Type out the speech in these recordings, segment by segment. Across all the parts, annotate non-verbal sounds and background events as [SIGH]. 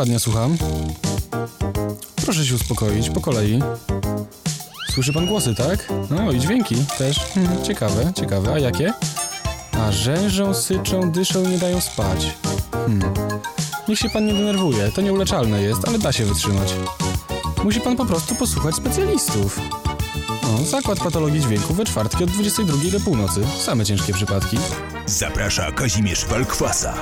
Halo słucham. Proszę się uspokoić, po kolei. Słyszy pan głosy, tak? No i dźwięki też. Hmm, ciekawe, ciekawe. A jakie? A rzężą, syczą, dyszą i nie dają spać. Hmm. Niech się pan nie denerwuje, to nieuleczalne jest, ale da się wytrzymać. Musi pan po prostu posłuchać specjalistów. No, zakład patologii dźwięku we czwartki od 22 do północy. Same ciężkie przypadki. Zaprasza Kazimierz Walkwasa.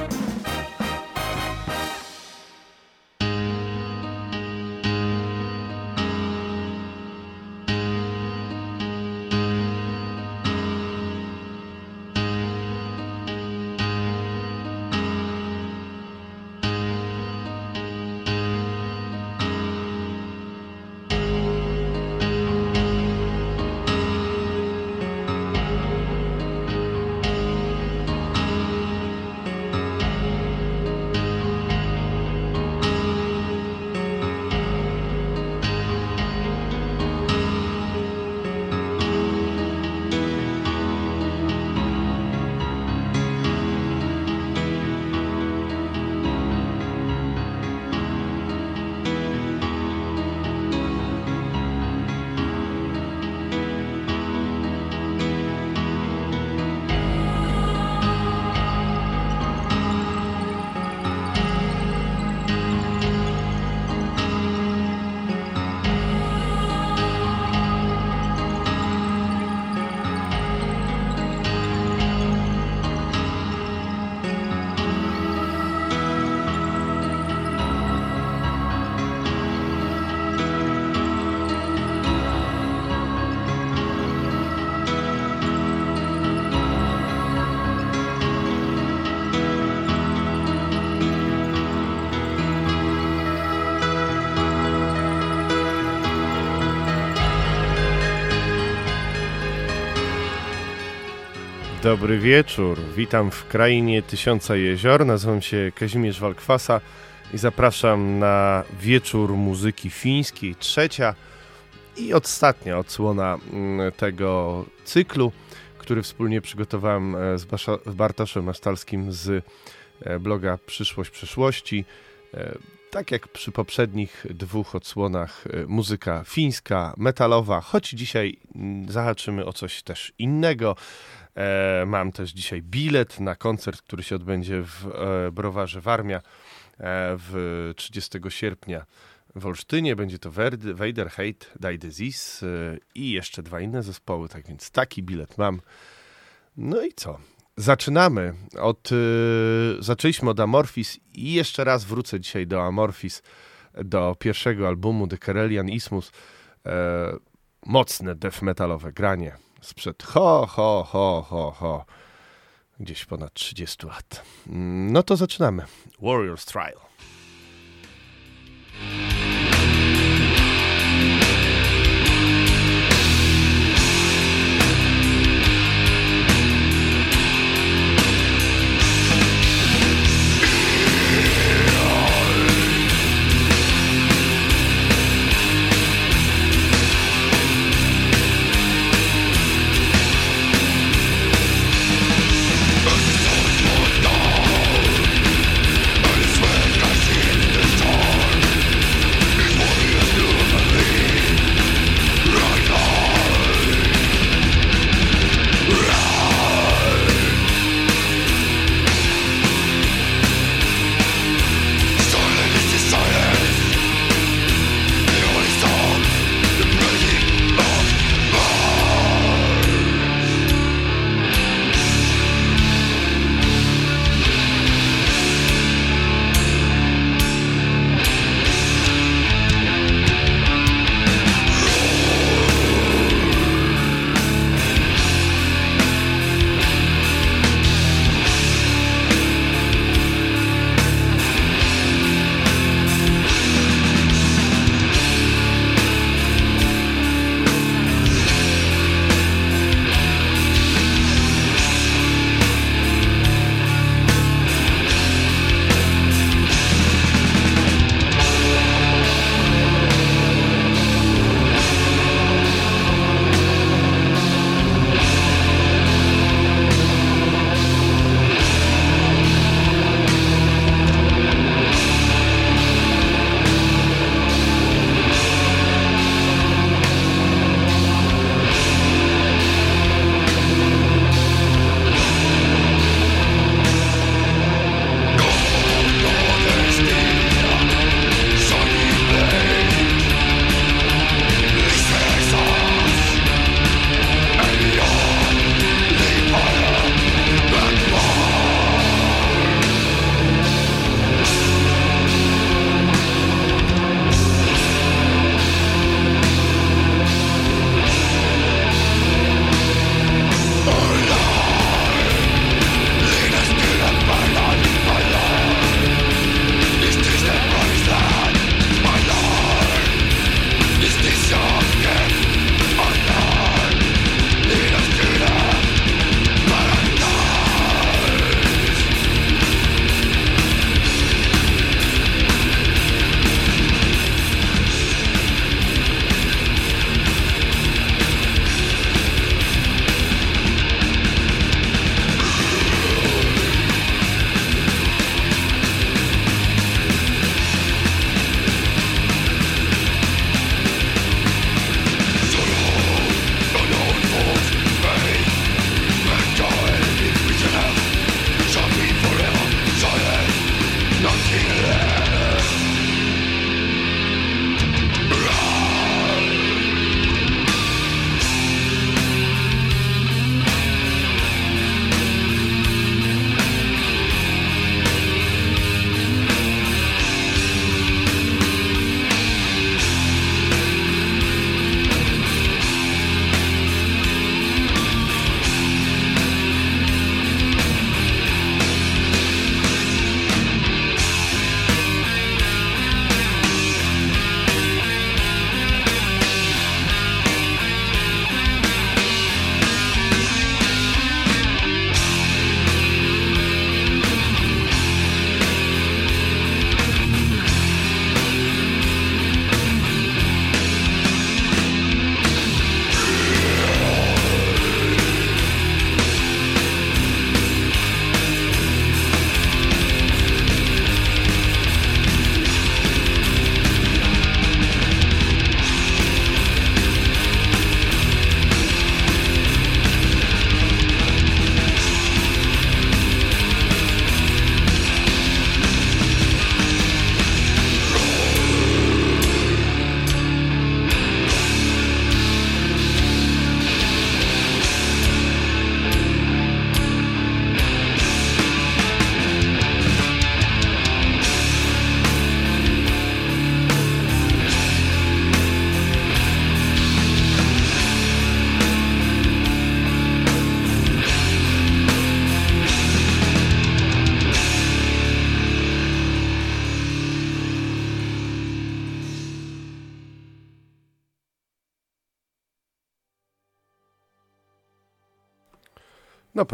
Dobry wieczór. Witam w krainie tysiąca jezior. Nazywam się Kazimierz Walkwasa i zapraszam na wieczór muzyki fińskiej, trzecia i ostatnia odsłona mm, tego cyklu, który wspólnie przygotowałem e, z Bartoszem Masztalskim z e, bloga Przyszłość Przeszłości. E, tak jak przy poprzednich dwóch odsłonach, muzyka fińska, metalowa, choć dzisiaj mm, zahaczymy o coś też innego. E, mam też dzisiaj bilet na koncert, który się odbędzie w e, Browarze Warmia e, w 30 sierpnia w Olsztynie. Będzie to Vader, Hate, Die Disease i jeszcze dwa inne zespoły, tak więc taki bilet mam. No i co? Zaczynamy od... zaczęliśmy od Amorphis i jeszcze raz wrócę dzisiaj do Amorphis, do pierwszego albumu The Karelian Ismus. mocne death metalowe granie sprzed ho, ho, ho, ho, ho, gdzieś ponad 30 lat. No to zaczynamy. Warrior's Trial.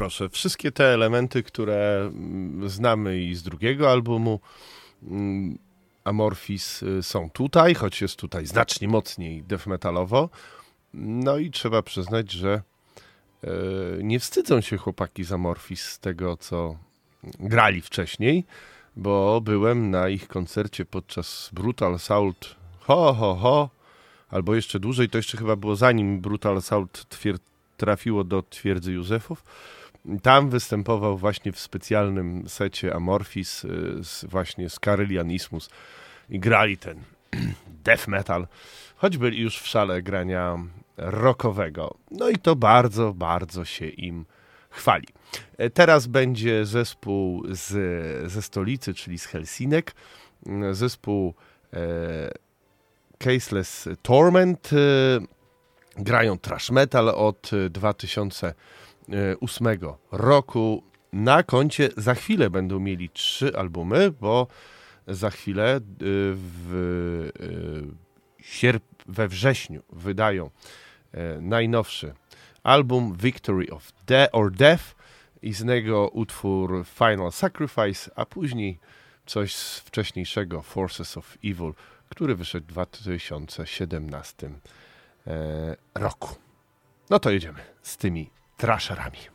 Proszę, wszystkie te elementy, które mm, znamy i z drugiego albumu mm, Amorphis y, są tutaj, choć jest tutaj znacznie mocniej death metalowo. No i trzeba przyznać, że e, nie wstydzą się chłopaki z Amorphis z tego, co grali wcześniej, bo byłem na ich koncercie podczas Brutal Assault ho, ho, ho, albo jeszcze dłużej, to jeszcze chyba było zanim Brutal Assault trafiło do twierdzy Józefów. Tam występował właśnie w specjalnym secie Amorphis y, z, właśnie z Carillion Ismus i grali ten [CLEARS THROAT] death metal, choć byli już w szale grania rockowego. No i to bardzo, bardzo się im chwali. E, Teraz będzie zespół z, ze stolicy, czyli z Helsinek. Mm, Zespół e, Caseless Torment. e, Grają trash metal od e, 2008 roku. Na koncie za chwilę będą mieli trzy albumy, bo za chwilę e, w, e, sierp- we wrześniu wydają e, najnowszy album Victory of De- or Death i z niego utwór Final Sacrifice, a później coś z wcześniejszego Forces of Evil, który wyszedł w 2017 e, roku. No to jedziemy z tymi trasherami.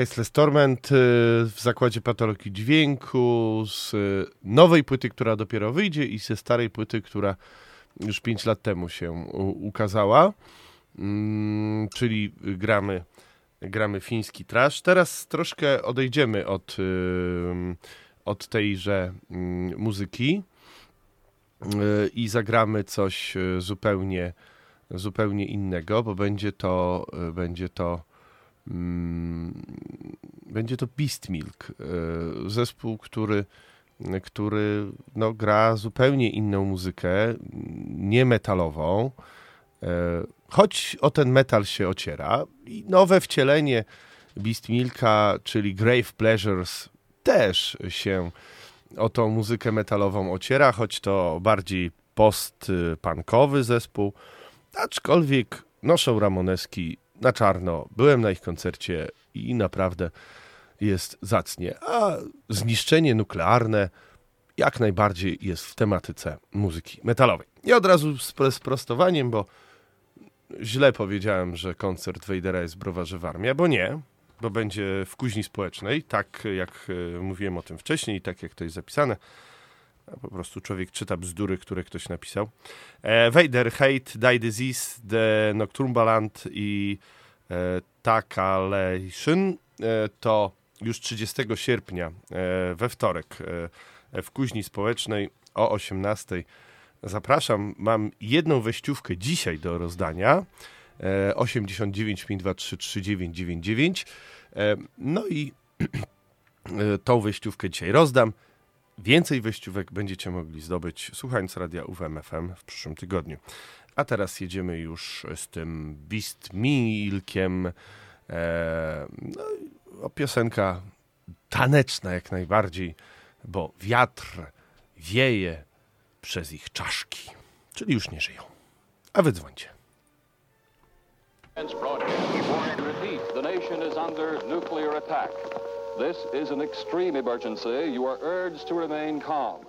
Caseless Torment y, w zakładzie patologii dźwięku, z nowej płyty, która dopiero wyjdzie i ze starej płyty, która już 5 lat temu się ukazała. Mm, czyli gramy, gramy fiński trash. Teraz troszkę odejdziemy od, y, od tejże mm, muzyki y, i zagramy coś zupełnie, zupełnie innego, bo będzie to, będzie to będzie to Beast Milk, e, zespół, który, który no, gra zupełnie inną muzykę, nie metalową, e, choć o ten metal się ociera. I nowe wcielenie Beast Milka, czyli Grave Pleasures, też się o tą muzykę metalową ociera, choć to bardziej post-punkowy zespół, aczkolwiek noszą Ramoneski na czarno. Byłem na ich koncercie i naprawdę jest zacnie. A zniszczenie nuklearne jak najbardziej jest w tematyce muzyki metalowej. I od razu z sprostowaniem, bo źle powiedziałem, że koncert Wejdera jest w Browarze Warmia, bo nie, bo będzie w Kuźni Społecznej, tak jak e, mówiłem o tym wcześniej tak jak to jest zapisane. Po prostu człowiek czyta bzdury, które ktoś napisał. E, Vader, Hate, Die Disease, The Nocturbaland i e, Takalation e, to już 30 sierpnia e, we wtorek e, w Kuźni Społecznej o 18. Zapraszam, mam jedną wejściówkę dzisiaj do rozdania. E, 89 523 3999. E, no i [CLEARS THROAT] e, tą wejściówkę dzisiaj rozdam. Więcej wejściówek będziecie mogli zdobyć słuchając radia UWMFM w przyszłym tygodniu. A teraz jedziemy już z tym Beast Milkiem. E, no, piosenka taneczna jak najbardziej, bo wiatr wieje przez ich czaszki, czyli już nie żyją. A wy dzwońcie. The nation is under nuclear attack. This is an extreme emergency. You are urged to remain calm.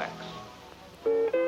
Relax.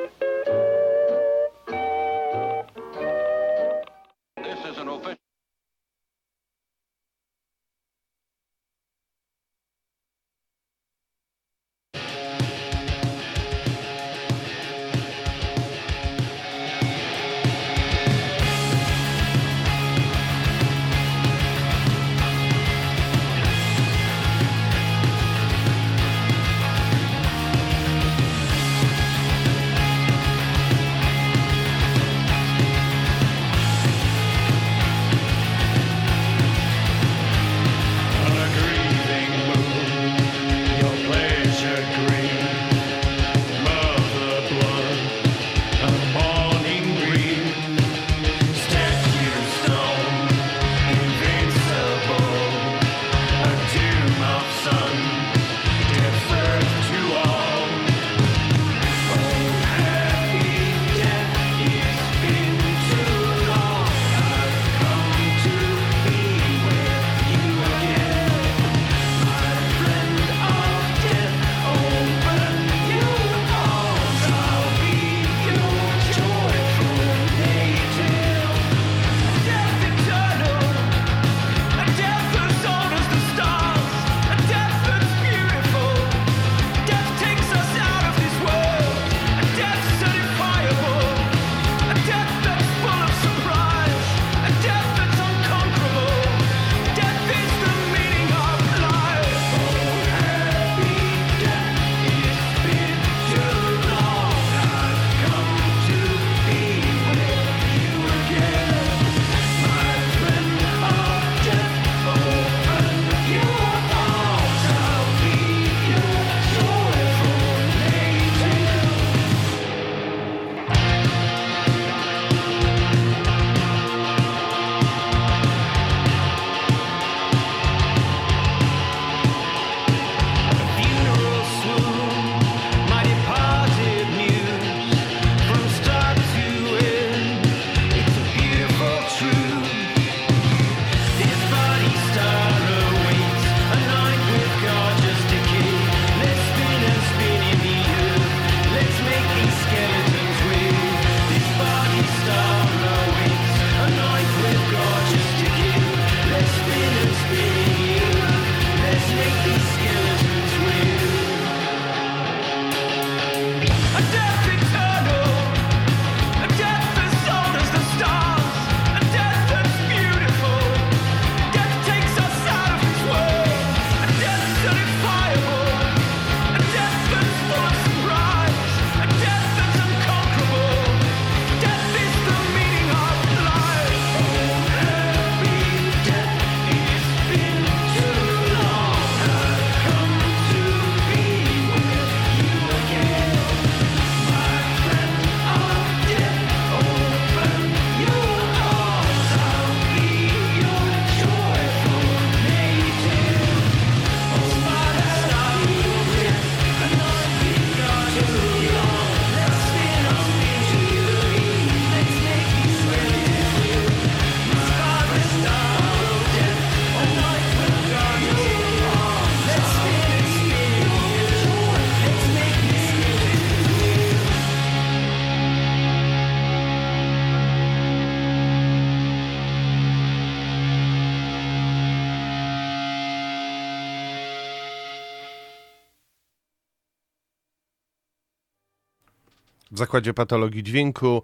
W zakładzie patologii dźwięku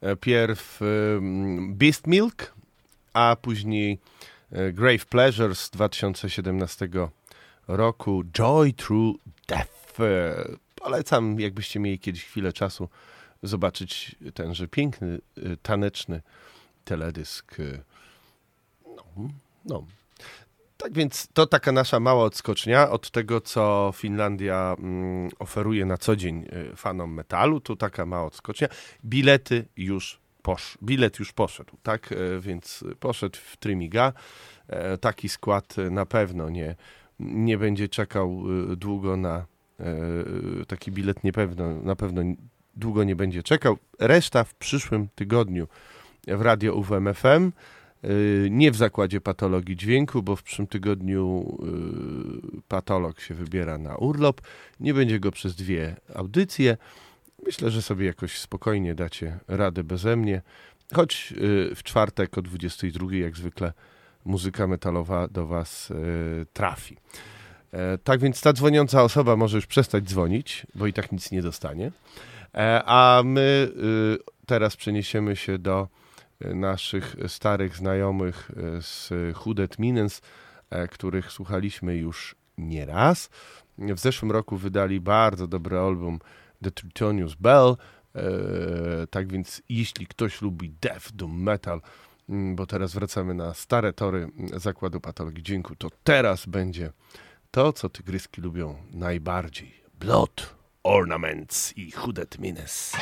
e, pierw em, Beast Milk, a później e, Grave Pleasure z 2017 roku Joy Through Death. E, Polecam, jakbyście mieli kiedyś chwilę czasu, zobaczyć tenże piękny, e, taneczny teledysk. e, No, no. Tak więc to taka nasza mała odskocznia od tego, co Finlandia mm, oferuje na co dzień y, fanom metalu. Tu taka mała odskocznia. Bilety już posz, bilet już poszedł, tak? E, Więc poszedł w Trymiga. E, Taki skład na pewno nie, nie będzie czekał y, długo na taki bilet nie pewno, na pewno długo nie będzie czekał. Reszta w przyszłym tygodniu w Radio UWMFM. Y, Nie w zakładzie patologii dźwięku, bo w przyszłym tygodniu y, patolog się wybiera na urlop. Nie będzie go przez dwie audycje. Myślę, że sobie jakoś spokojnie dacie radę beze mnie. Choć y, w czwartek o 22 jak zwykle muzyka metalowa do Was trafi. E, Tak więc ta dzwoniąca osoba może już przestać dzwonić, bo i tak nic nie dostanie. E, A my teraz przeniesiemy się do naszych starych znajomych y, z Hudet Minens, e, których słuchaliśmy już nieraz. W zeszłym roku wydali bardzo dobry album The Tritonius Bell. E, Tak więc jeśli ktoś lubi death, doom metal, mm, bo teraz wracamy na stare tory Zakładu Patologii Dźwięku, to teraz będzie to, co tygryski lubią najbardziej. Blood, Ornaments i Hudet Mines.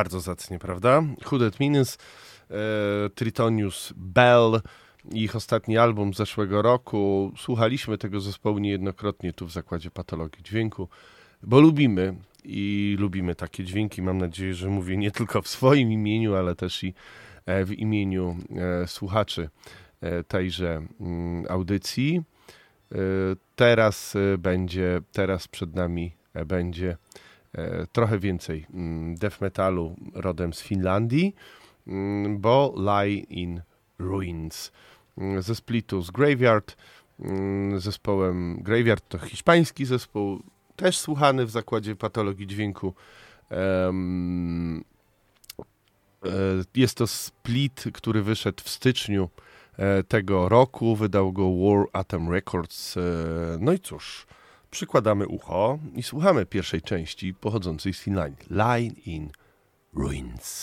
Bardzo zacnie, prawda? Hooded Minus, e, Tritonius Bell, ich ostatni album z zeszłego roku. Słuchaliśmy tego zespołu niejednokrotnie tu w Zakładzie Patologii Dźwięku, bo lubimy i lubimy takie dźwięki. Mam nadzieję, że mówię nie tylko w swoim imieniu, ale też i e, w imieniu e, słuchaczy e, tejże mm, audycji. Teraz będzie, teraz przed nami będzie trochę więcej mm, death metalu rodem z Finlandii, mm, bo Lie in Ruins mm, ze splitu z Graveyard, zespołem Graveyard to hiszpański zespół, też słuchany w zakładzie patologii dźwięku. E, Jest to split, który wyszedł w styczniu e, tego roku. Wydał go War Atom Records. e, No i cóż, przykładamy ucho i słuchamy pierwszej części pochodzącej z Finlandii. Line in Ruins.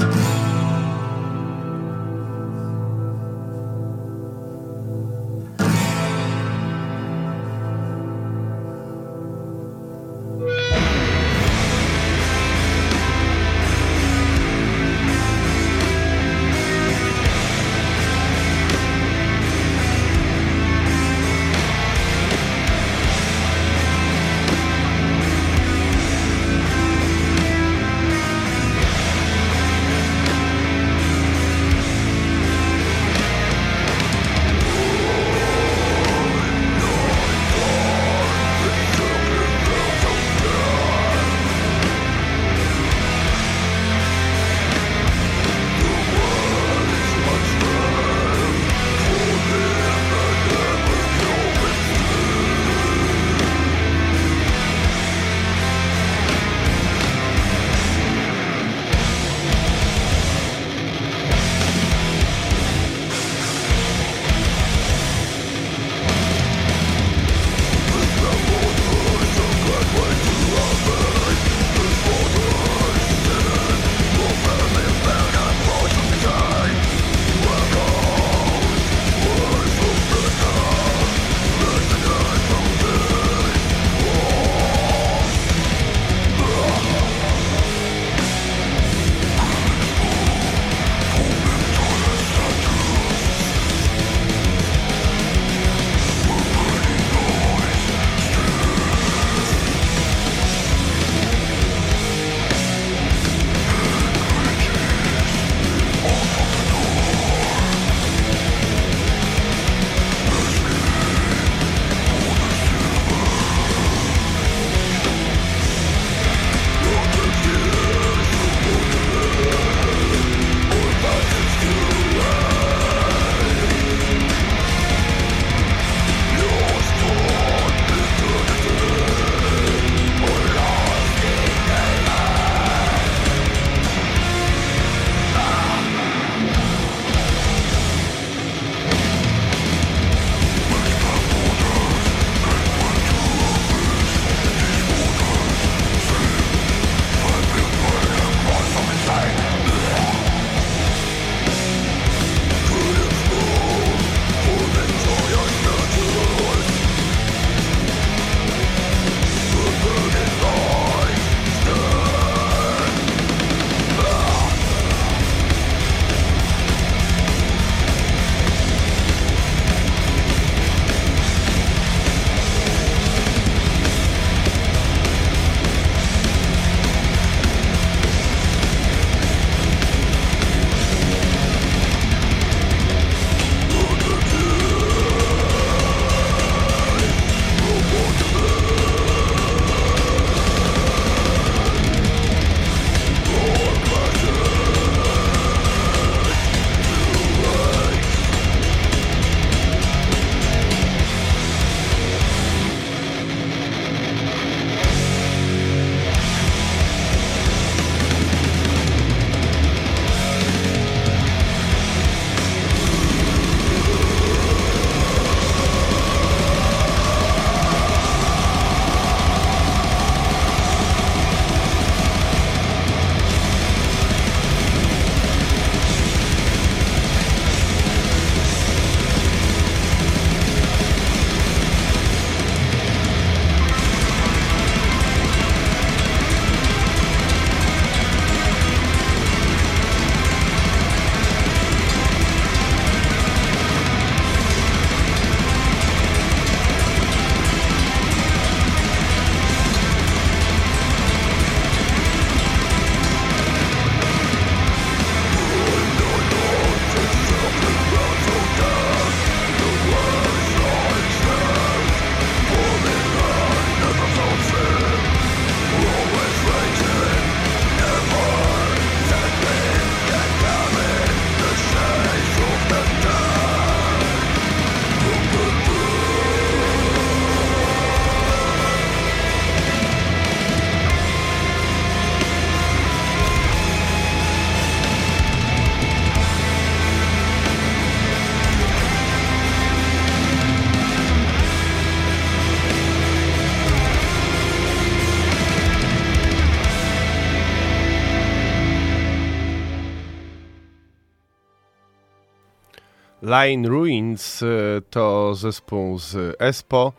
Line Ruins e, to zespół z Espo.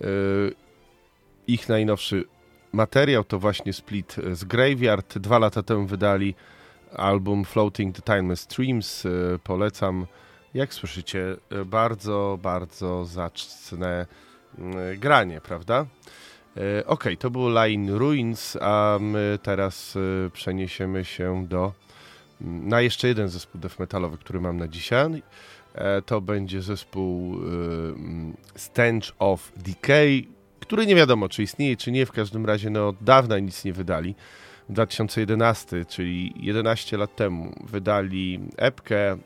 E, Ich najnowszy materiał to właśnie split z Graveyard. Dwa lata temu wydali album Floating the Timeless Streams. E, Polecam. Jak słyszycie, bardzo, bardzo zacne granie, prawda? Ok, to był Line Ruins, a my teraz przeniesiemy się do na jeszcze jeden zespół death metalowy, który mam na dzisiaj. E, To będzie zespół e, mm, Stench of Decay, który nie wiadomo, czy istnieje, czy nie. W każdym razie no, od dawna nic nie wydali. W 2011, czyli 11 lat temu, wydali epkę e,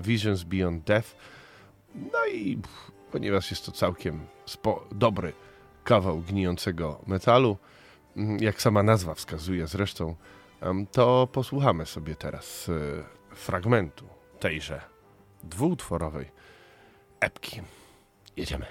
Visions Beyond Death. No i ponieważ jest to całkiem dobry kawał gnijącego metalu, mm, jak sama nazwa wskazuje zresztą, to posłuchamy sobie teraz fragmentu tejże dwuutworowej epki. Jedziemy.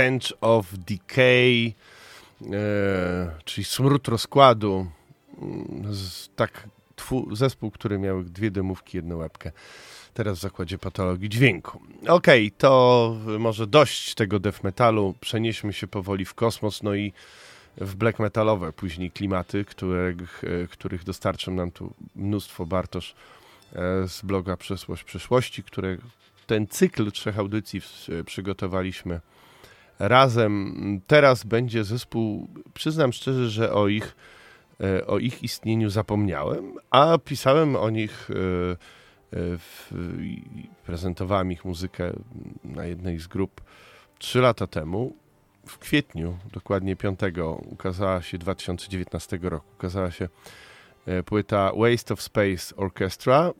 Stench of Decay, e, czyli smród rozkładu. Mm, tak, zespół, który miał dwie demówki, jedną łebkę. Teraz w zakładzie patologii dźwięku. Okej, to może dość tego death metalu. Przenieśmy się powoli w kosmos, no i w black metalowe później klimaty, których, e, których dostarczył nam tu mnóstwo Bartosz e, z bloga Przeszłość Przyszłości, które ten cykl trzech audycji przygotowaliśmy razem. Teraz będzie zespół, przyznam szczerze, że o ich, e, o ich istnieniu zapomniałem, a pisałem o nich, e, e, w, prezentowałem ich muzykę na jednej z grup trzy lata temu. W kwietniu, dokładnie 5, ukazała się 2019 roku, ukazała się płyta Waste of Space Orchestra.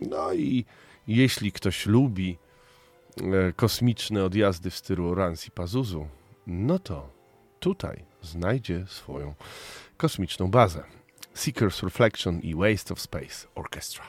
No i jeśli ktoś lubi kosmiczne odjazdy w stylu Oransi Pazuzu, no to tutaj znajdzie swoją kosmiczną bazę. Seeker's Reflection i Waste of Space Orchestra.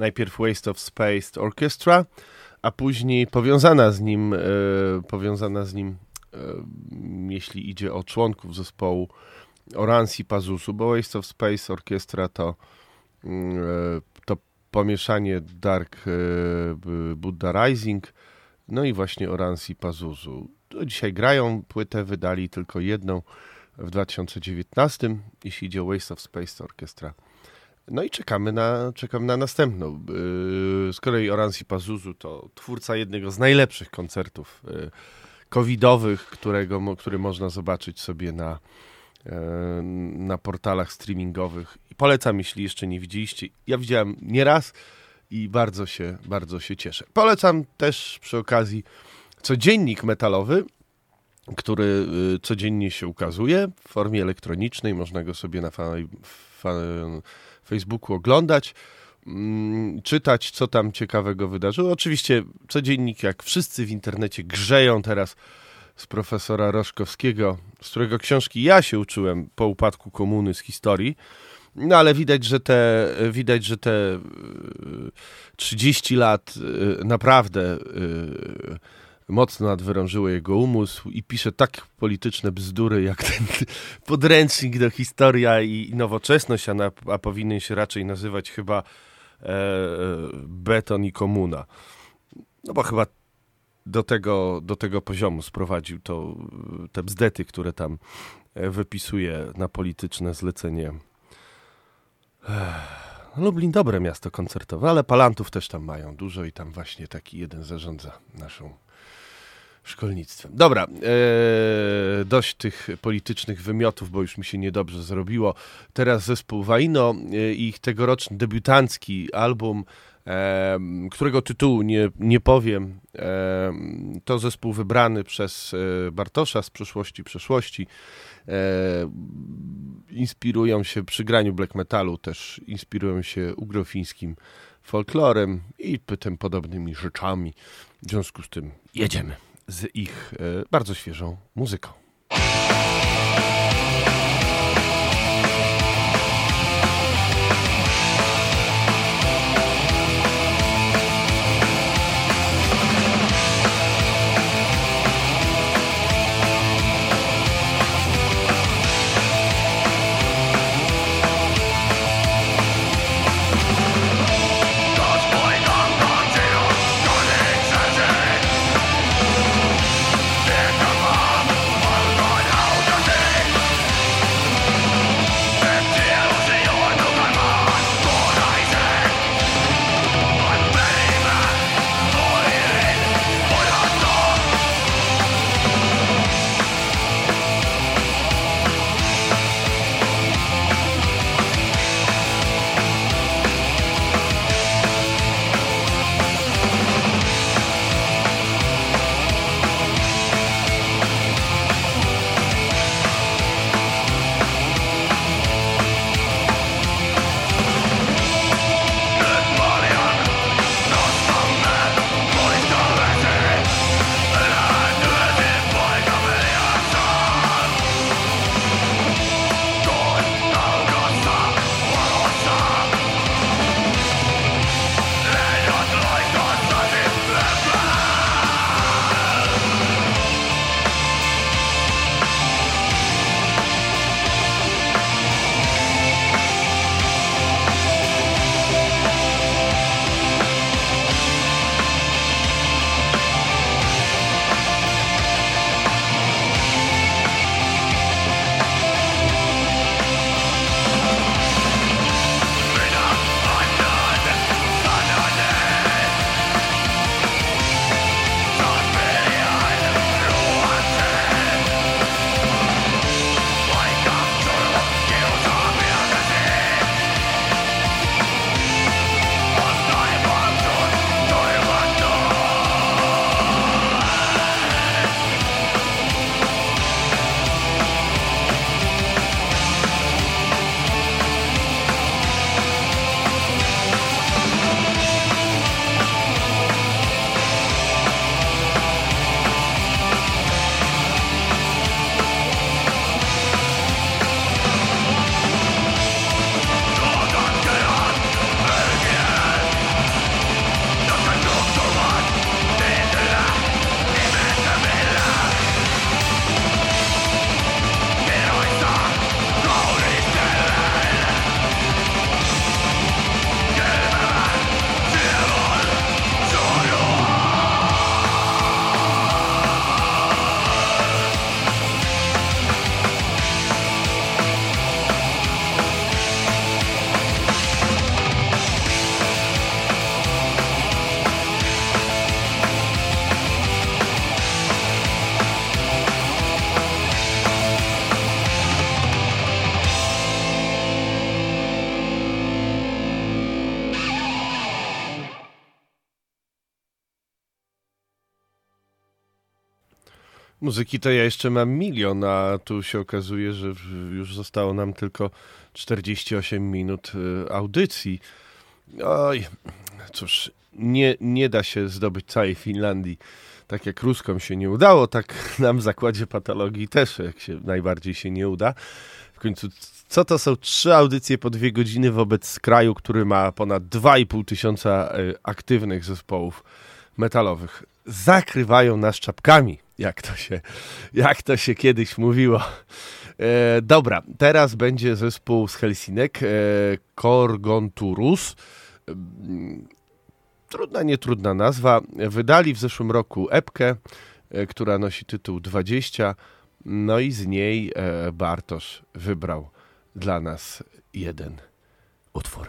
Najpierw Waste of Space Orchestra, a później powiązana z nim, e, powiązana z nim, e, jeśli idzie o członków zespołu Oransi Pazuzu, bo Waste of Space Orchestra to, mm, e, to pomieszanie Dark Buddha Rising, no i właśnie Oransi Pazuzu. Dzisiaj grają, płytę wydali tylko jedną w 2019, jeśli idzie o Waste of Space Orchestra. No i czekamy na, czekamy na następną. Yy, Z kolei Oransi Pazuzu to twórca jednego z najlepszych koncertów yy, covidowych, którego, który można zobaczyć sobie na, yy, na portalach streamingowych. I polecam, jeśli jeszcze nie widzieliście. Ja widziałem nieraz i bardzo się, bardzo się cieszę. Polecam też przy okazji codziennik metalowy, który y, codziennie się ukazuje w formie elektronicznej. Można go sobie na fa- fa- Facebooku oglądać, mm, czytać, co tam ciekawego wydarzyło. Oczywiście codziennik, jak wszyscy w internecie, grzeją teraz z profesora Roszkowskiego, z którego książki ja się uczyłem po upadku komuny z historii. No ale widać, że te, widać, że te y, 30 lat y, naprawdę y, mocno nadwyrążyło jego umysł i pisze tak polityczne bzdury, jak ten [LAUGHS] podręcznik do historia i nowoczesność, a, na, a powinien się raczej nazywać chyba e, beton i komuna. No bo chyba do tego, do tego poziomu sprowadził to, te bzdety, które tam e, wypisuje na polityczne zlecenie. Ech. Lublin dobre miasto koncertowe, ale palantów też tam mają dużo i tam właśnie taki jeden zarządza naszą szkolnictwem. Dobra, e, dość tych politycznych wymiotów, bo już mi się niedobrze zrobiło. Teraz zespół Waino e, i ich tegoroczny debiutancki album, e, którego tytułu nie, nie powiem. E, to zespół wybrany przez e, Bartosza z przeszłości. E, inspirują się przy graniu black metalu, też inspirują się ugrofińskim folklorem i tym podobnymi rzeczami. W związku z tym jedziemy z ich e, bardzo świeżą muzyką. Muzyki to ja jeszcze mam milion, a tu się okazuje, że już zostało nam tylko 48 minut y, audycji. Oj, cóż, nie, nie da się zdobyć całej Finlandii. Tak jak Ruskom się nie udało, tak [LAUGHS] nam w zakładzie patologii też jak się najbardziej się nie uda. W końcu, co to są trzy audycje po dwie godziny wobec kraju, który ma ponad 2,5 tysiąca y, aktywnych zespołów metalowych? Zakrywają nas czapkami, jak to się, jak to się kiedyś mówiło. E, dobra, teraz będzie zespół z Helsinek, e, Korgonturus. Mm, Trudna, nietrudna nazwa. Wydali w zeszłym roku epkę, e, która nosi tytuł 20. No i z niej e, Bartosz wybrał dla nas jeden utwór.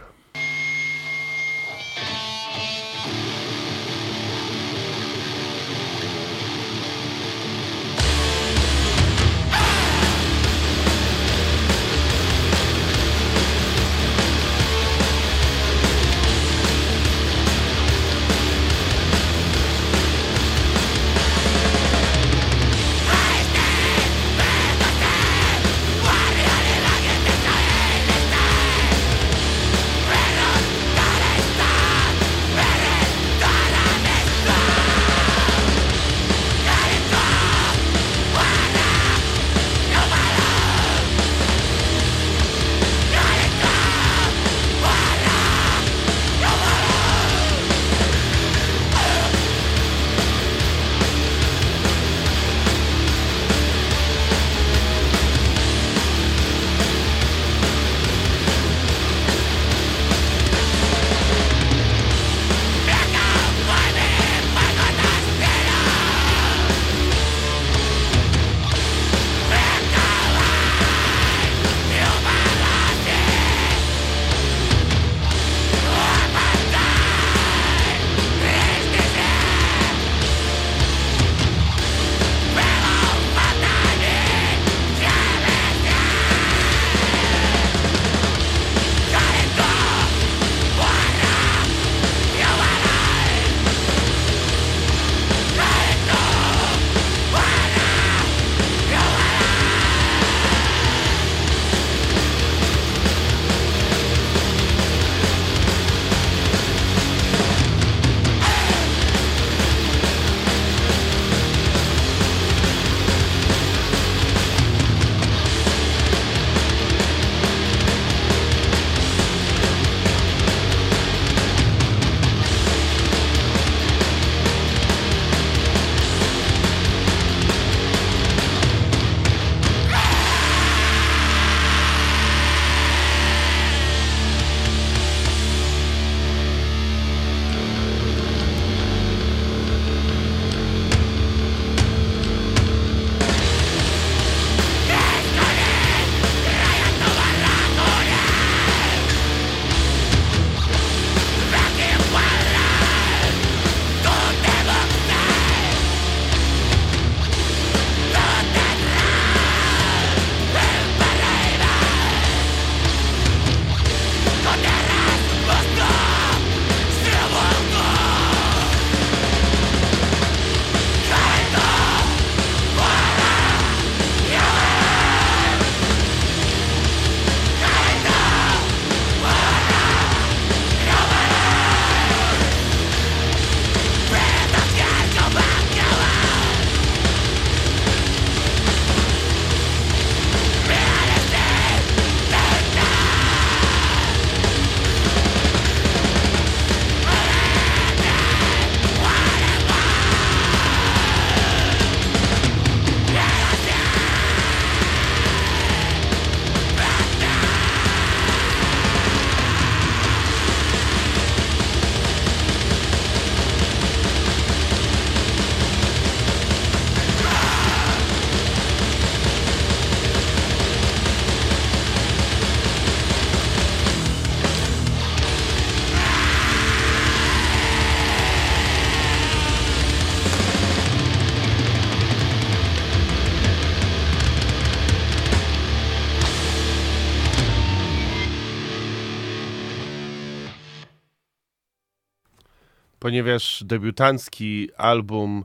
Ponieważ debiutancki album,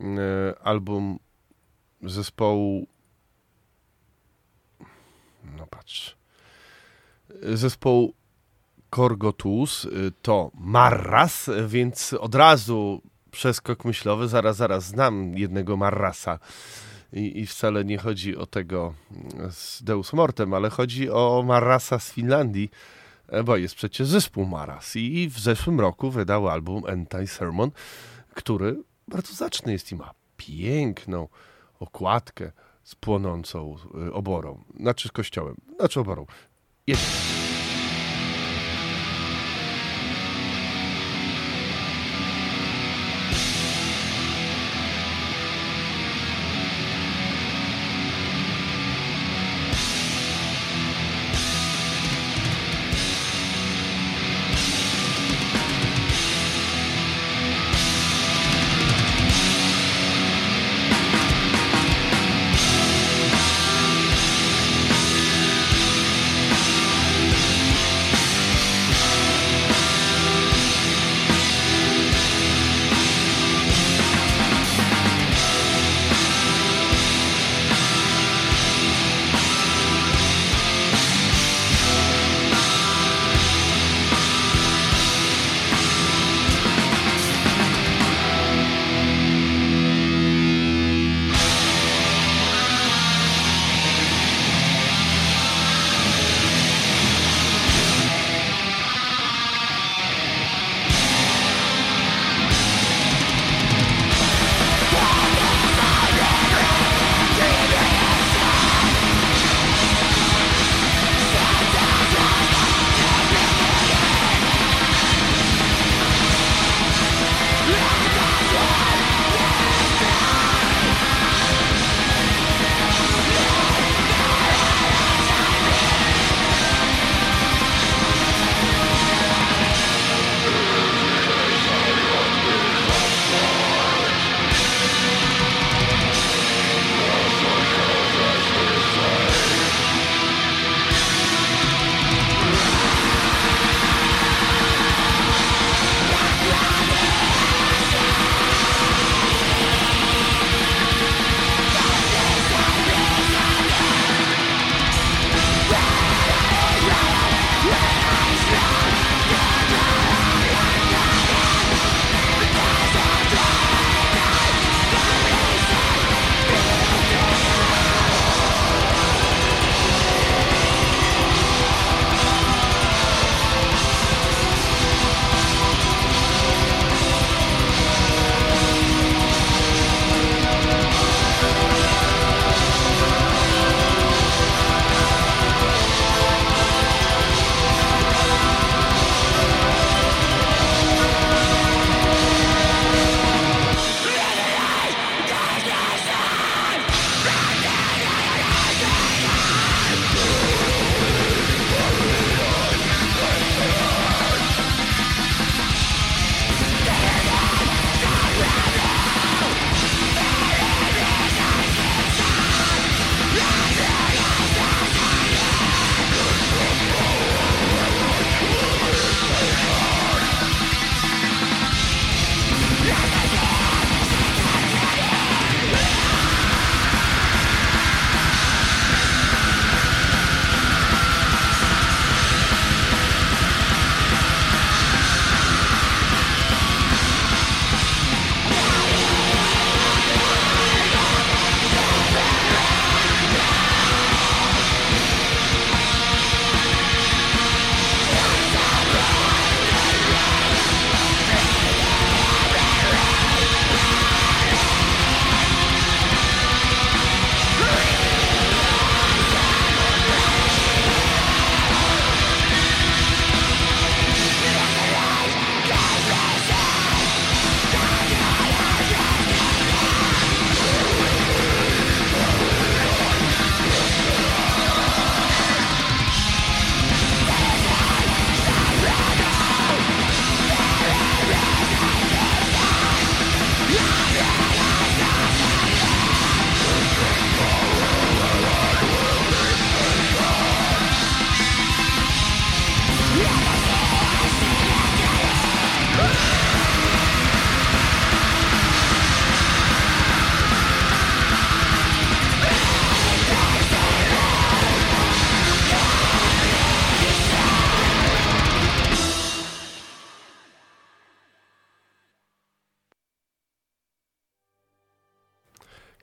e, album zespołu. No patrz. Zespołu Korgotus y, to Marras, więc od razu przeskok myślowy, zaraz, zaraz, znam jednego Marrasa. I, I wcale nie chodzi o tego z Deus Mortem, ale chodzi o Marrasa z Finlandii, e, bo jest przecież zespół Maras. I w zeszłym roku wydał album Anti-Sermon, który bardzo zacny jest i ma piękną okładkę z płonącą y, oborą, znaczy kościołem, znaczy oborą. Jest.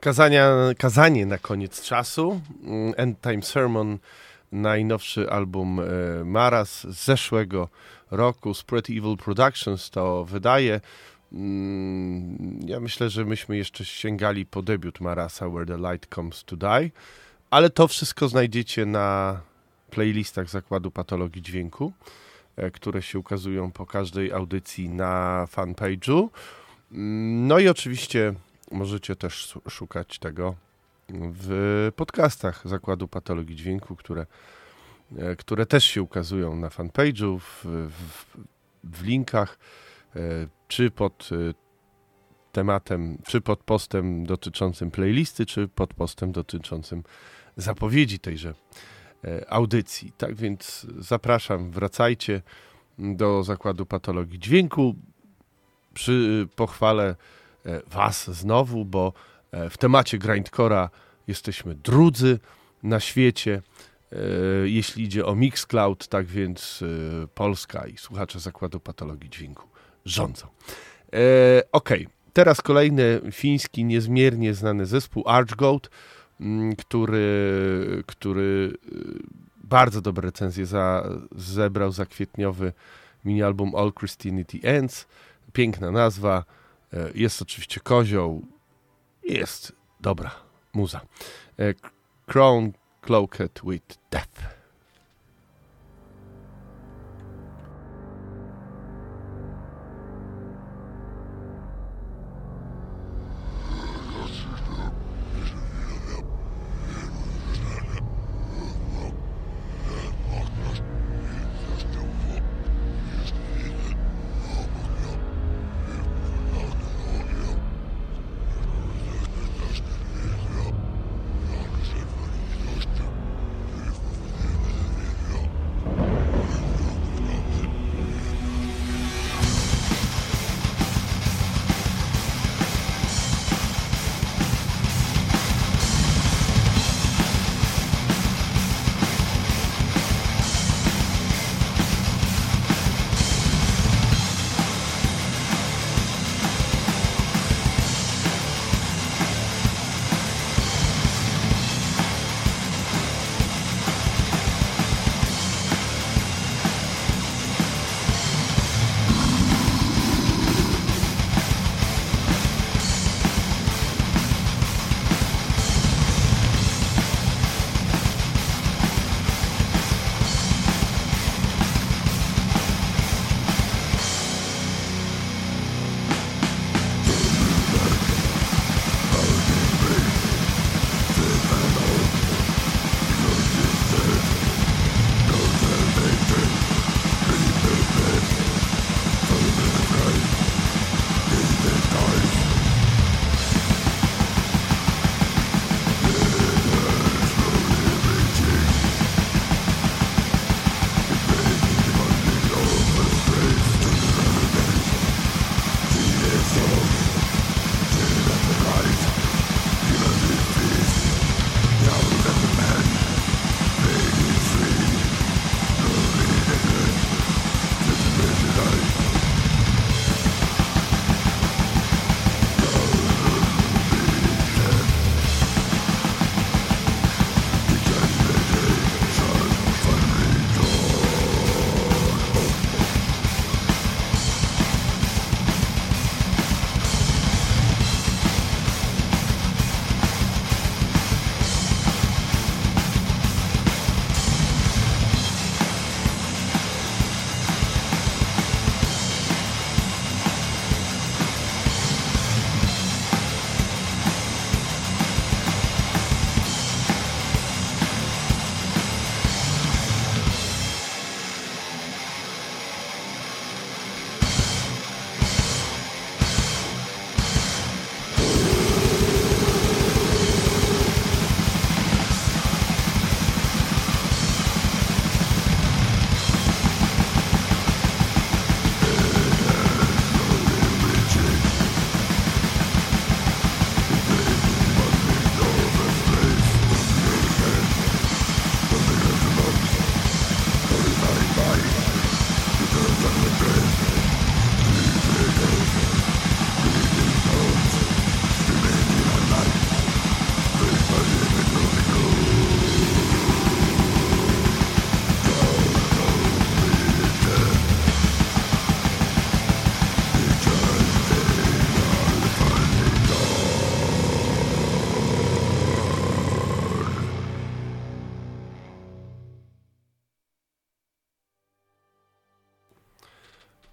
Kazania, kazanie na koniec czasu. Mm, End Time Sermon, najnowszy album e, Maras z zeszłego roku. Spread Evil Productions to wydaje. Mm, Ja myślę, że myśmy jeszcze sięgali po debiut Marasa Where the Light Comes to Die, ale to wszystko znajdziecie na playlistach Zakładu Patologii Dźwięku, e, które się ukazują po każdej audycji na fanpage'u. Mm, No i oczywiście możecie też szukać tego w podcastach Zakładu Patologii Dźwięku, które, e, które też się ukazują na fanpage'u, w, w, w linkach, e, czy pod e, tematem, czy pod postem dotyczącym playlisty, czy pod postem dotyczącym zapowiedzi tejże audycji. Tak więc zapraszam, wracajcie do Zakładu Patologii Dźwięku. Przy pochwale Was znowu, bo e, w temacie grindcora jesteśmy drudzy na świecie, e, jeśli idzie o Mixcloud, tak więc e, Polska i słuchacze Zakładu Patologii Dźwięku rządzą. E, Okej, teraz kolejny fiński, niezmiernie znany zespół Archgoat, mm, który, który e, bardzo dobre recenzje za, zebrał za kwietniowy mini-album All Christianity Ends. Piękna nazwa. E, Jest oczywiście kozioł. Jest dobra muza. E, Crown Cloaked with Death.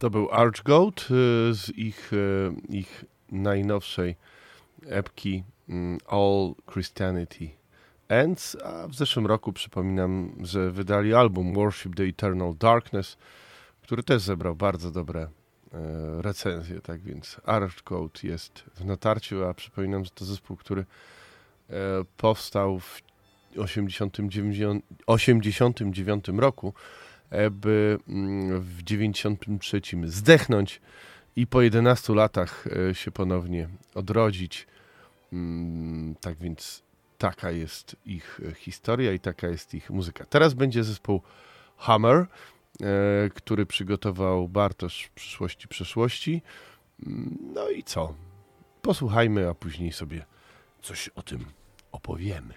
To był Archgoat y, z ich, y, ich najnowszej epki mm, All Christianity Ends, a w zeszłym roku przypominam, że wydali album Worship the Eternal Darkness, który też zebrał bardzo dobre e, recenzje, tak więc Archgoat jest w natarciu, a przypominam, że to zespół, który powstał w 89, 89 roku, by mm, w 93 zdechnąć i po 11 latach e, się ponownie odrodzić. Mm, Tak więc taka jest ich e, historia i taka jest ich muzyka. Teraz będzie zespół Hammer, e, który przygotował Bartosz w przyszłości przeszłości. Mm, No i co? Posłuchajmy, a później sobie coś o tym opowiemy.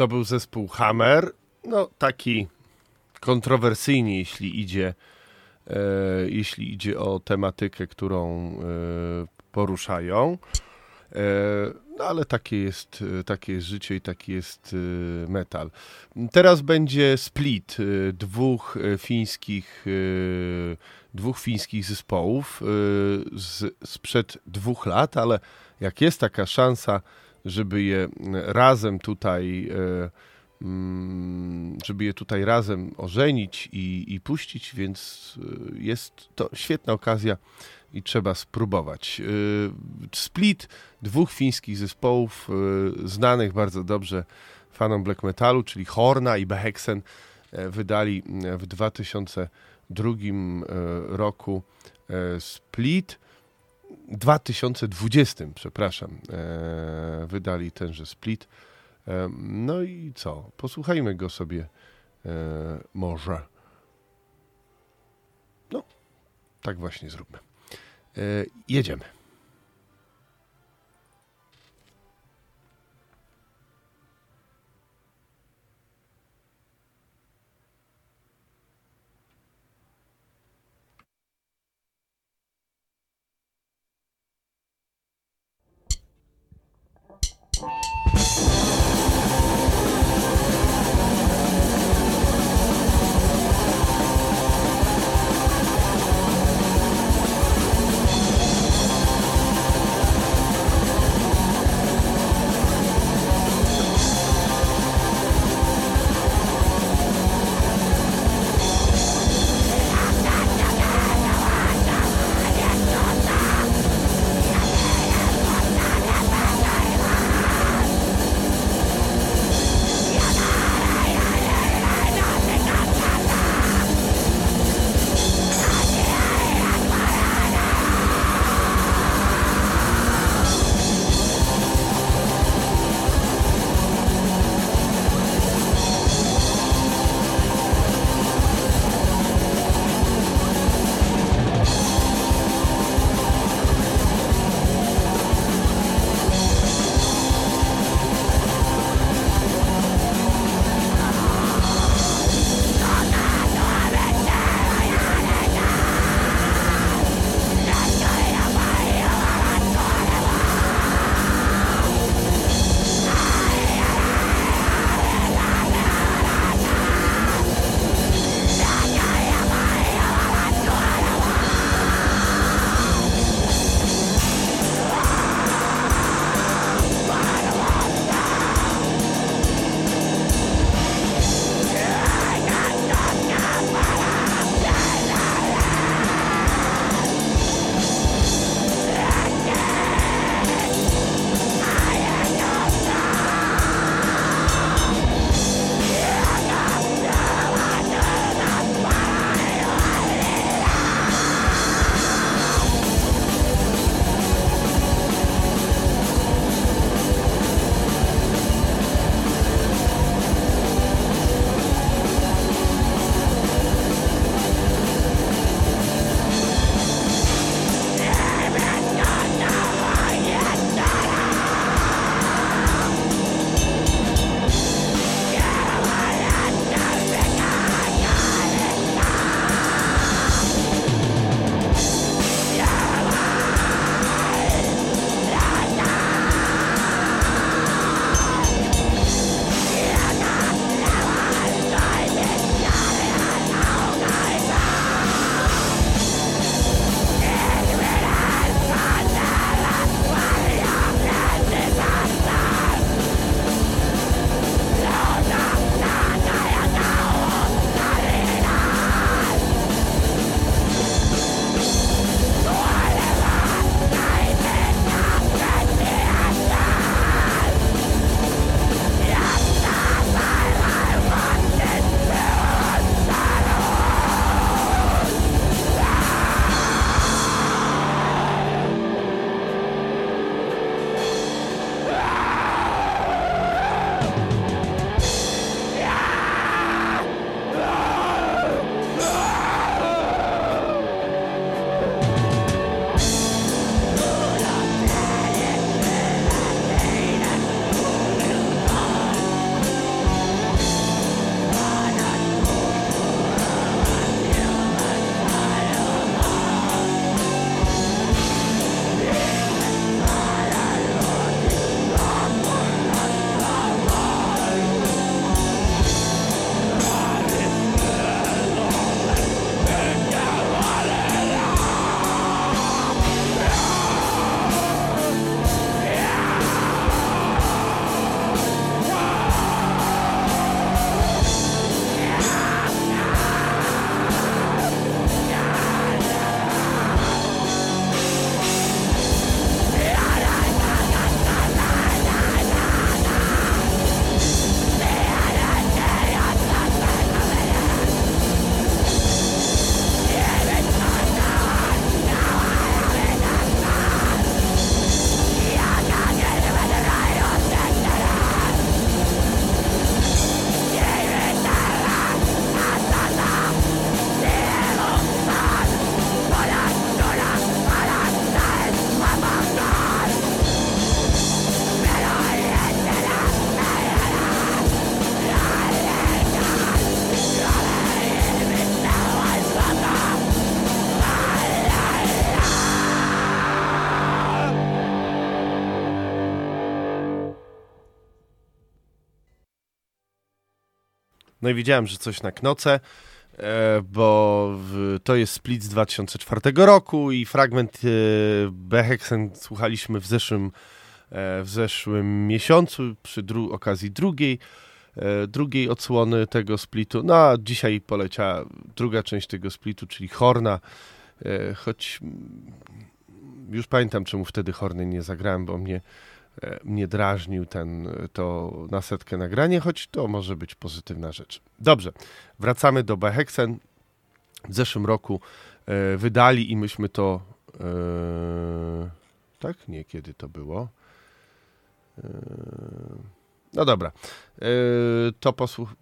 To był zespół Hammer. No, taki kontrowersyjny, jeśli idzie, e, jeśli idzie o tematykę, którą e, poruszają. E, no, ale takie jest, takie jest życie i taki jest e, metal. Teraz będzie split e, dwóch e, fińskich, dwóch fińskich zespołów z, sprzed dwóch lat, ale jak jest taka szansa, żeby je razem tutaj, e, mm, żeby je tutaj razem ożenić i, i puścić, więc e, jest to świetna okazja i trzeba spróbować. E, Split dwóch fińskich zespołów, e, znanych bardzo dobrze fanom black metalu, czyli Horna i Behexen, e, wydali e, w 2002 e, roku e, Split. 2020, przepraszam, e, wydali tenże split. E, no i co? Posłuchajmy go sobie e, może. No, tak właśnie zróbmy. Jedziemy. No i wiedziałem, że coś na knoce, e, bo to jest split z 2004 roku i fragment e, Beheksen słuchaliśmy w zeszłym, e, w zeszłym miesiącu przy dru- okazji drugiej, drugiej odsłony tego splitu. No a dzisiaj poleciała druga część tego splitu, czyli Horna, choć już pamiętam, czemu wtedy Horny nie zagrałem, bo mnie, mnie drażnił ten, e, to na setkę nagranie, choć to może być pozytywna rzecz. Dobrze, wracamy do Beheksen. W zeszłym roku e, wydali i myśmy to... E, tak? Nie, kiedy to było? E, no dobra. E, to posłuch...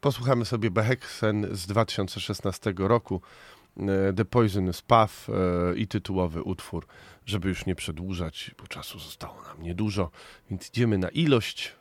Posłuchamy sobie Beheksen z 2016 roku. E, The Poisonous Path e, i tytułowy utwór, żeby już nie przedłużać, bo czasu zostało nam niedużo, więc idziemy na ilość.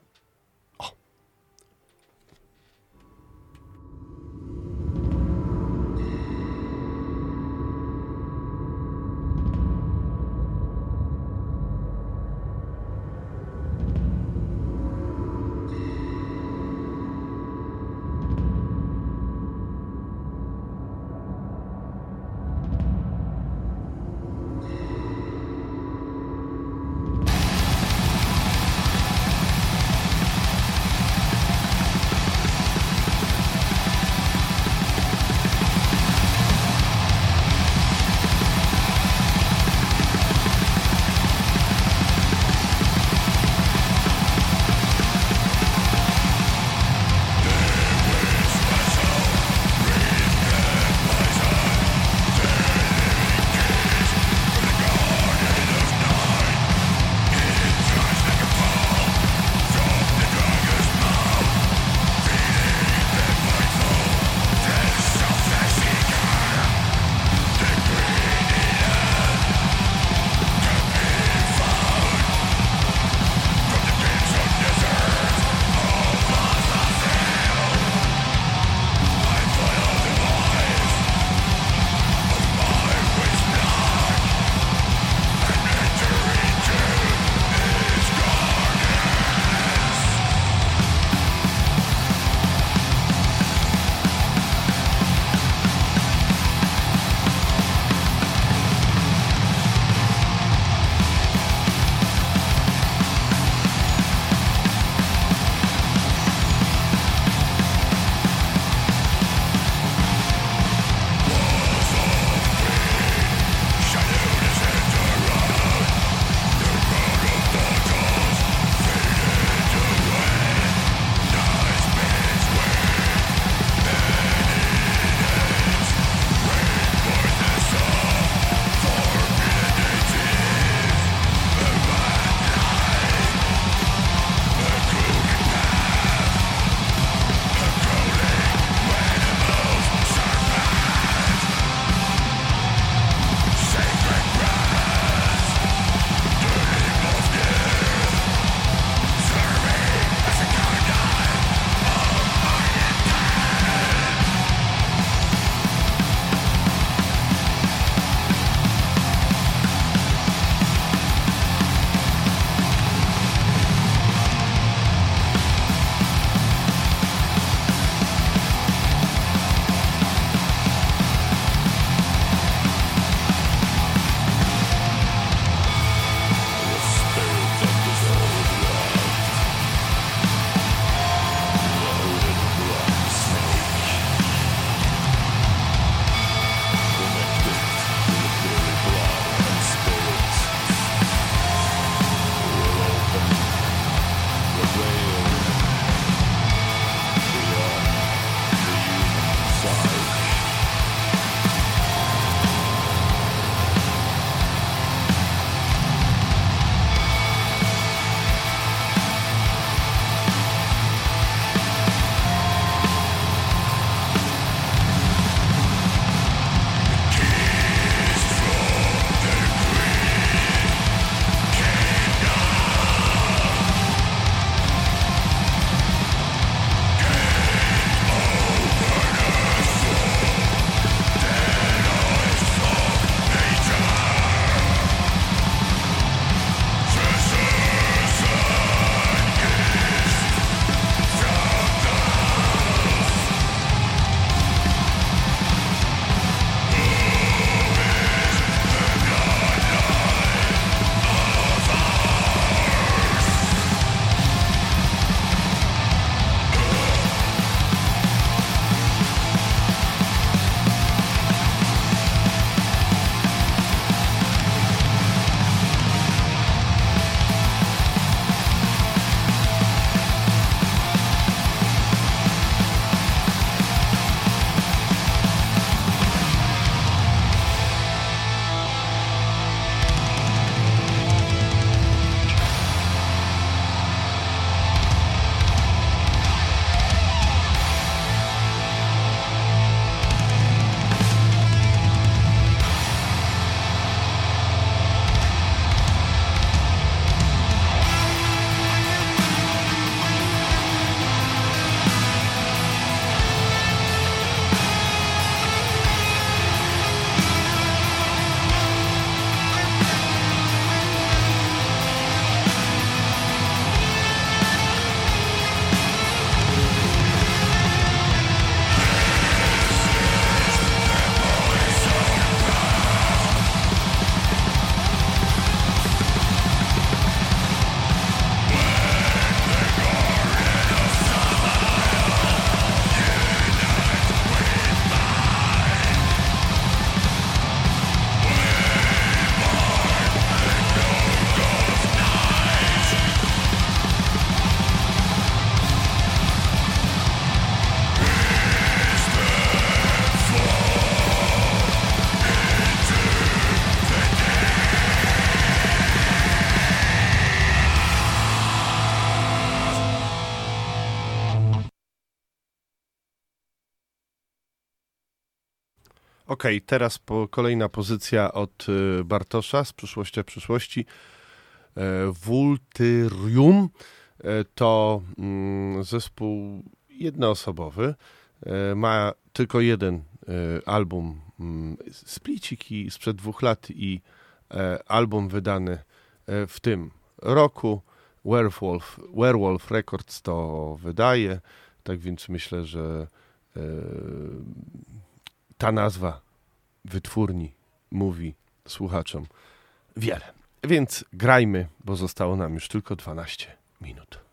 Okej, teraz po, kolejna pozycja od y, Bartosza z Przyszłości przyszłości. E, Vultyrium e, to mm, zespół jednoosobowy. E, ma tylko jeden album, mm, spliciki sprzed dwóch lat i album wydany w tym roku. Werewolf, Werewolf Records to wydaje, tak więc myślę, że ta nazwa wytwórni mówi słuchaczom wiele. Więc grajmy, bo zostało nam już tylko 12 minut.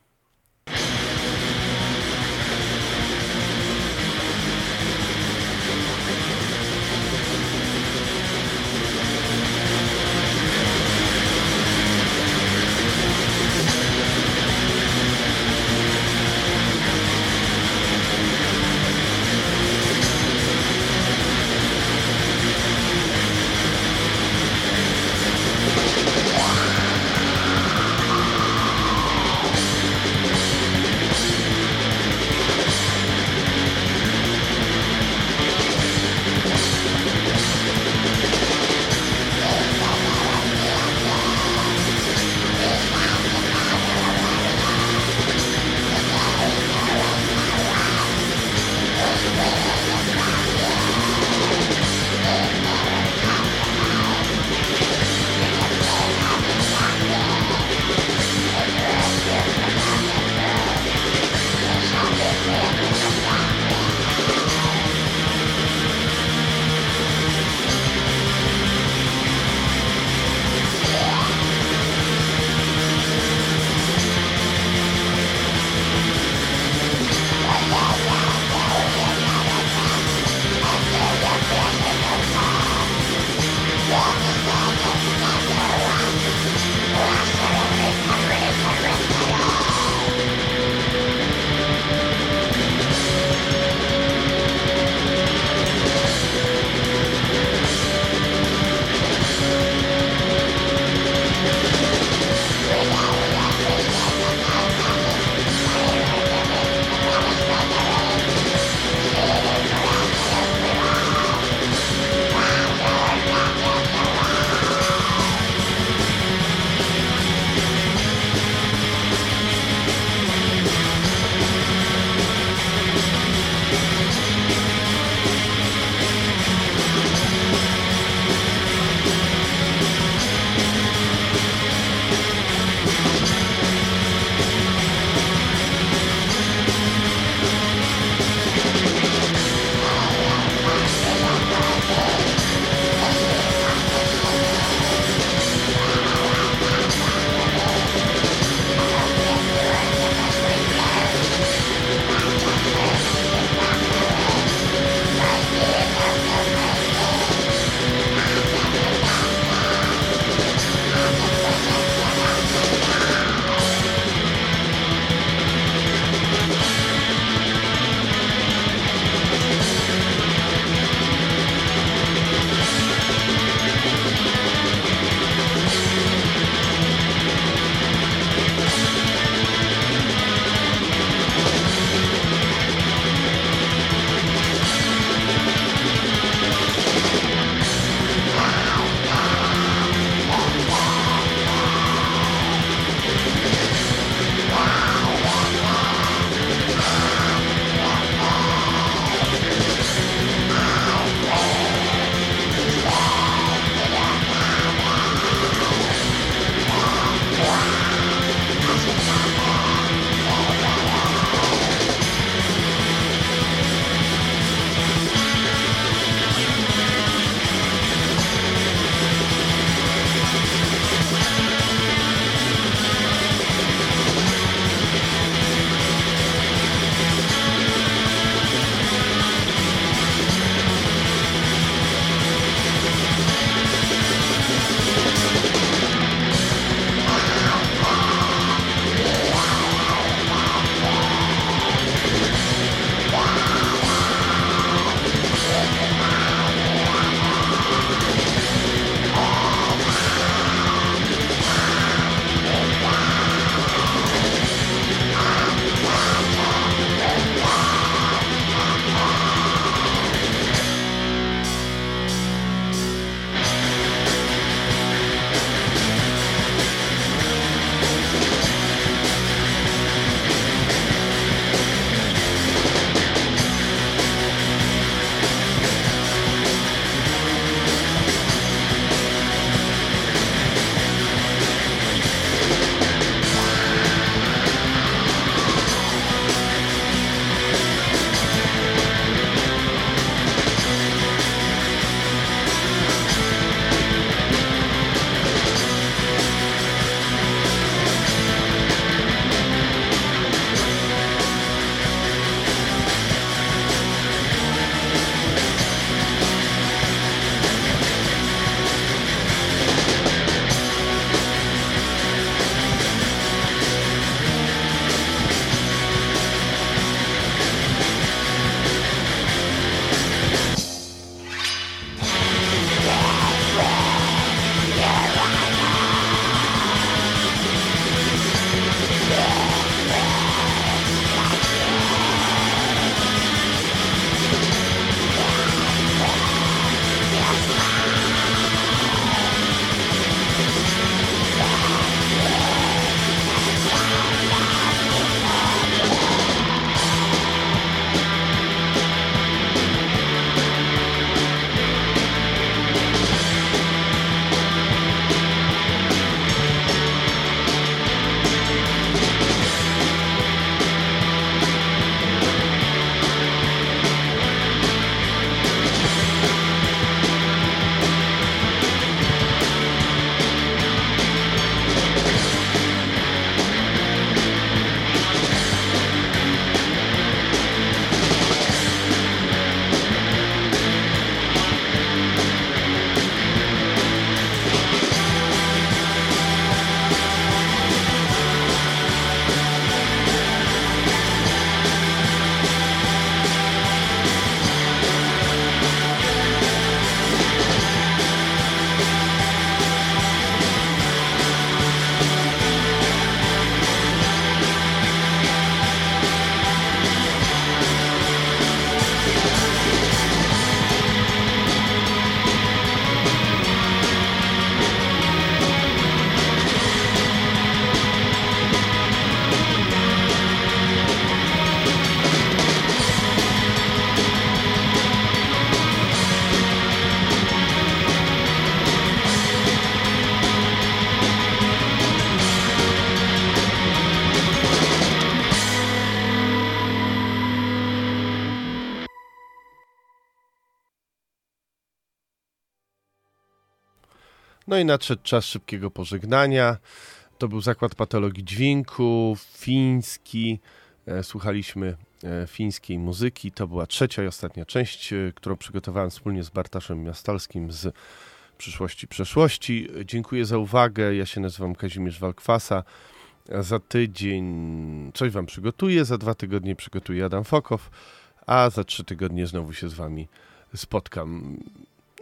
No i nadszedł czas szybkiego pożegnania. To był Zakład Patologii Dźwięku, fiński. E, Słuchaliśmy e, fińskiej muzyki. To była trzecia i ostatnia część, e, którą przygotowałem wspólnie z Bartaszem Miastalskim z Przyszłości Przeszłości. Dziękuję za uwagę. Ja się nazywam Kazimierz Walkwasa. Za tydzień coś Wam przygotuję, za dwa tygodnie przygotuje Adam Fokow, a za trzy tygodnie znowu się z Wami spotkam.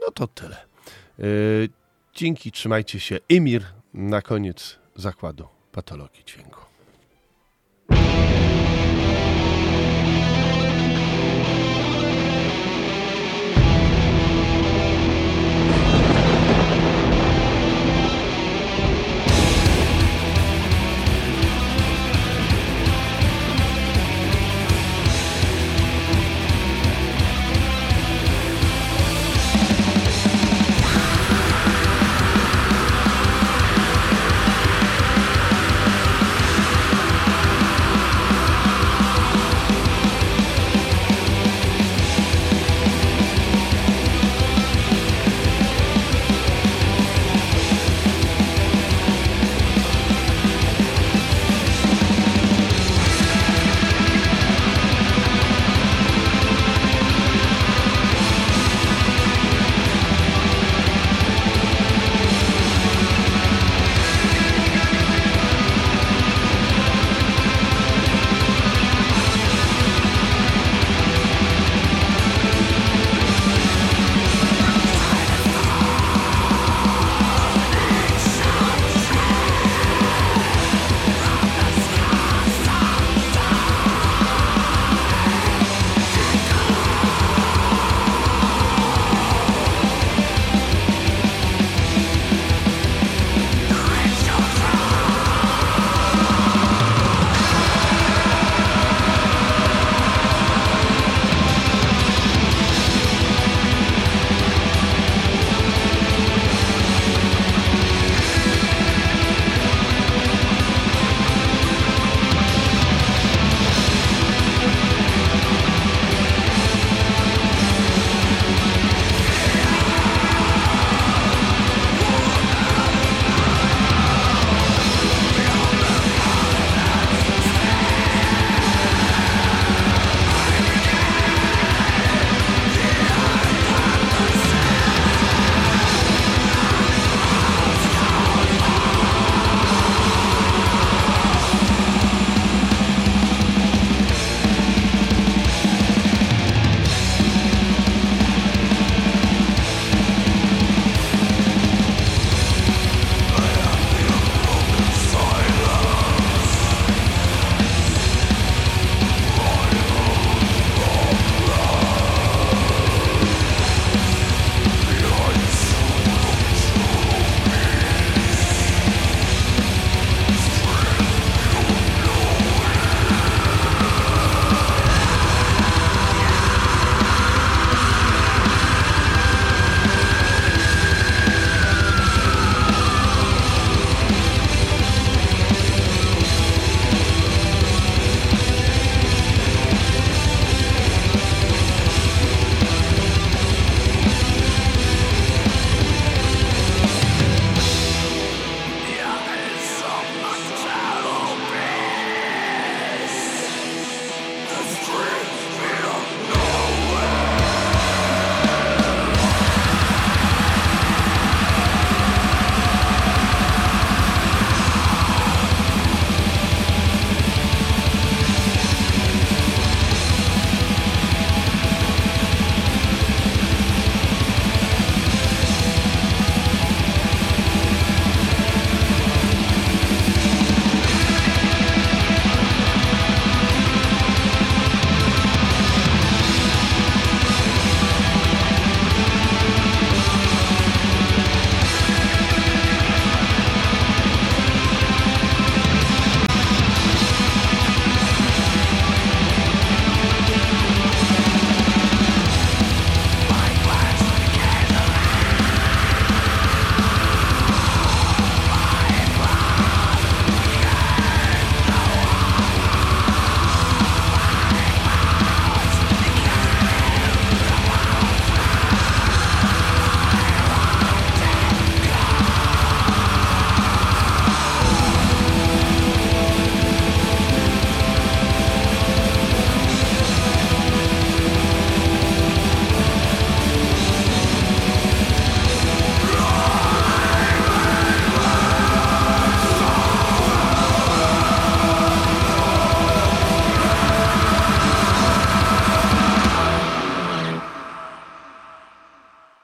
No to tyle. Dzięki, trzymajcie się. Emir na koniec zakładu patologii dźwięku.